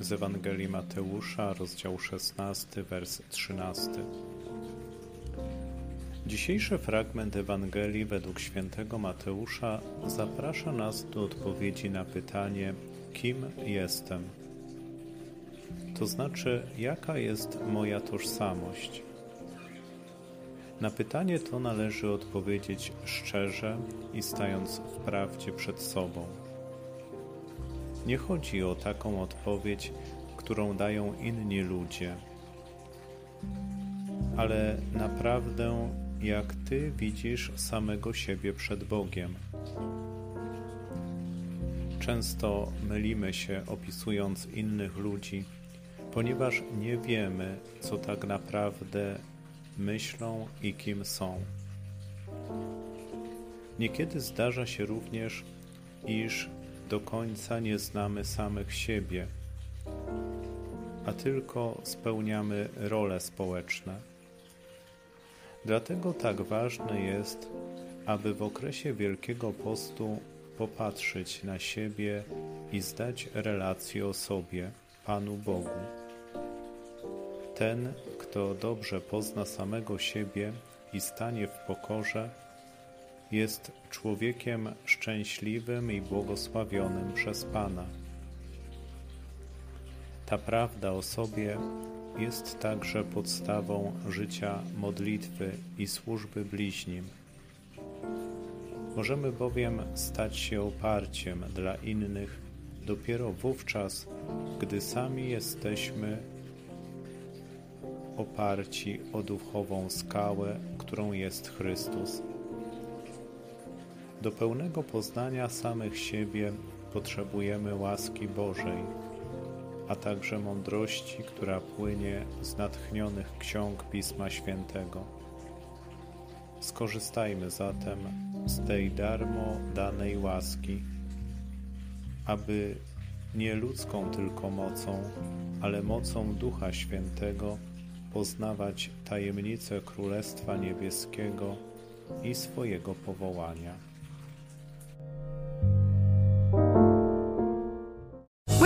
Z Ewangelii Mateusza, rozdział 16, wers 13. Dzisiejszy fragment Ewangelii według świętego Mateusza zaprasza nas do odpowiedzi na pytanie: kim jestem? To znaczy, jaka jest moja tożsamość? Na pytanie to należy odpowiedzieć szczerze i stając w prawdzie przed sobą. Nie chodzi o taką odpowiedź, którą dają inni ludzie, ale naprawdę jak Ty widzisz samego siebie przed Bogiem. Często mylimy się opisując innych ludzi, ponieważ nie wiemy, co tak naprawdę myślą i kim są. Niekiedy zdarza się również, iż do końca nie znamy samych siebie, a tylko spełniamy role społeczne. Dlatego tak ważne jest, aby w okresie Wielkiego Postu popatrzeć na siebie i zdać relację o sobie, Panu Bogu. Ten, kto dobrze pozna samego siebie i stanie w pokorze, jest człowiekiem szczęśliwym i błogosławionym przez Pana. Ta prawda o sobie jest także podstawą życia modlitwy i służby bliźnim. Możemy bowiem stać się oparciem dla innych dopiero wówczas, gdy sami jesteśmy oparci o duchową skałę, którą jest Chrystus. Do pełnego poznania samych siebie potrzebujemy łaski Bożej, a także mądrości, która płynie z natchnionych ksiąg Pisma Świętego. Skorzystajmy zatem z tej darmo danej łaski, aby nie ludzką tylko mocą, ale mocą Ducha Świętego poznawać tajemnice Królestwa Niebieskiego i swojego powołania.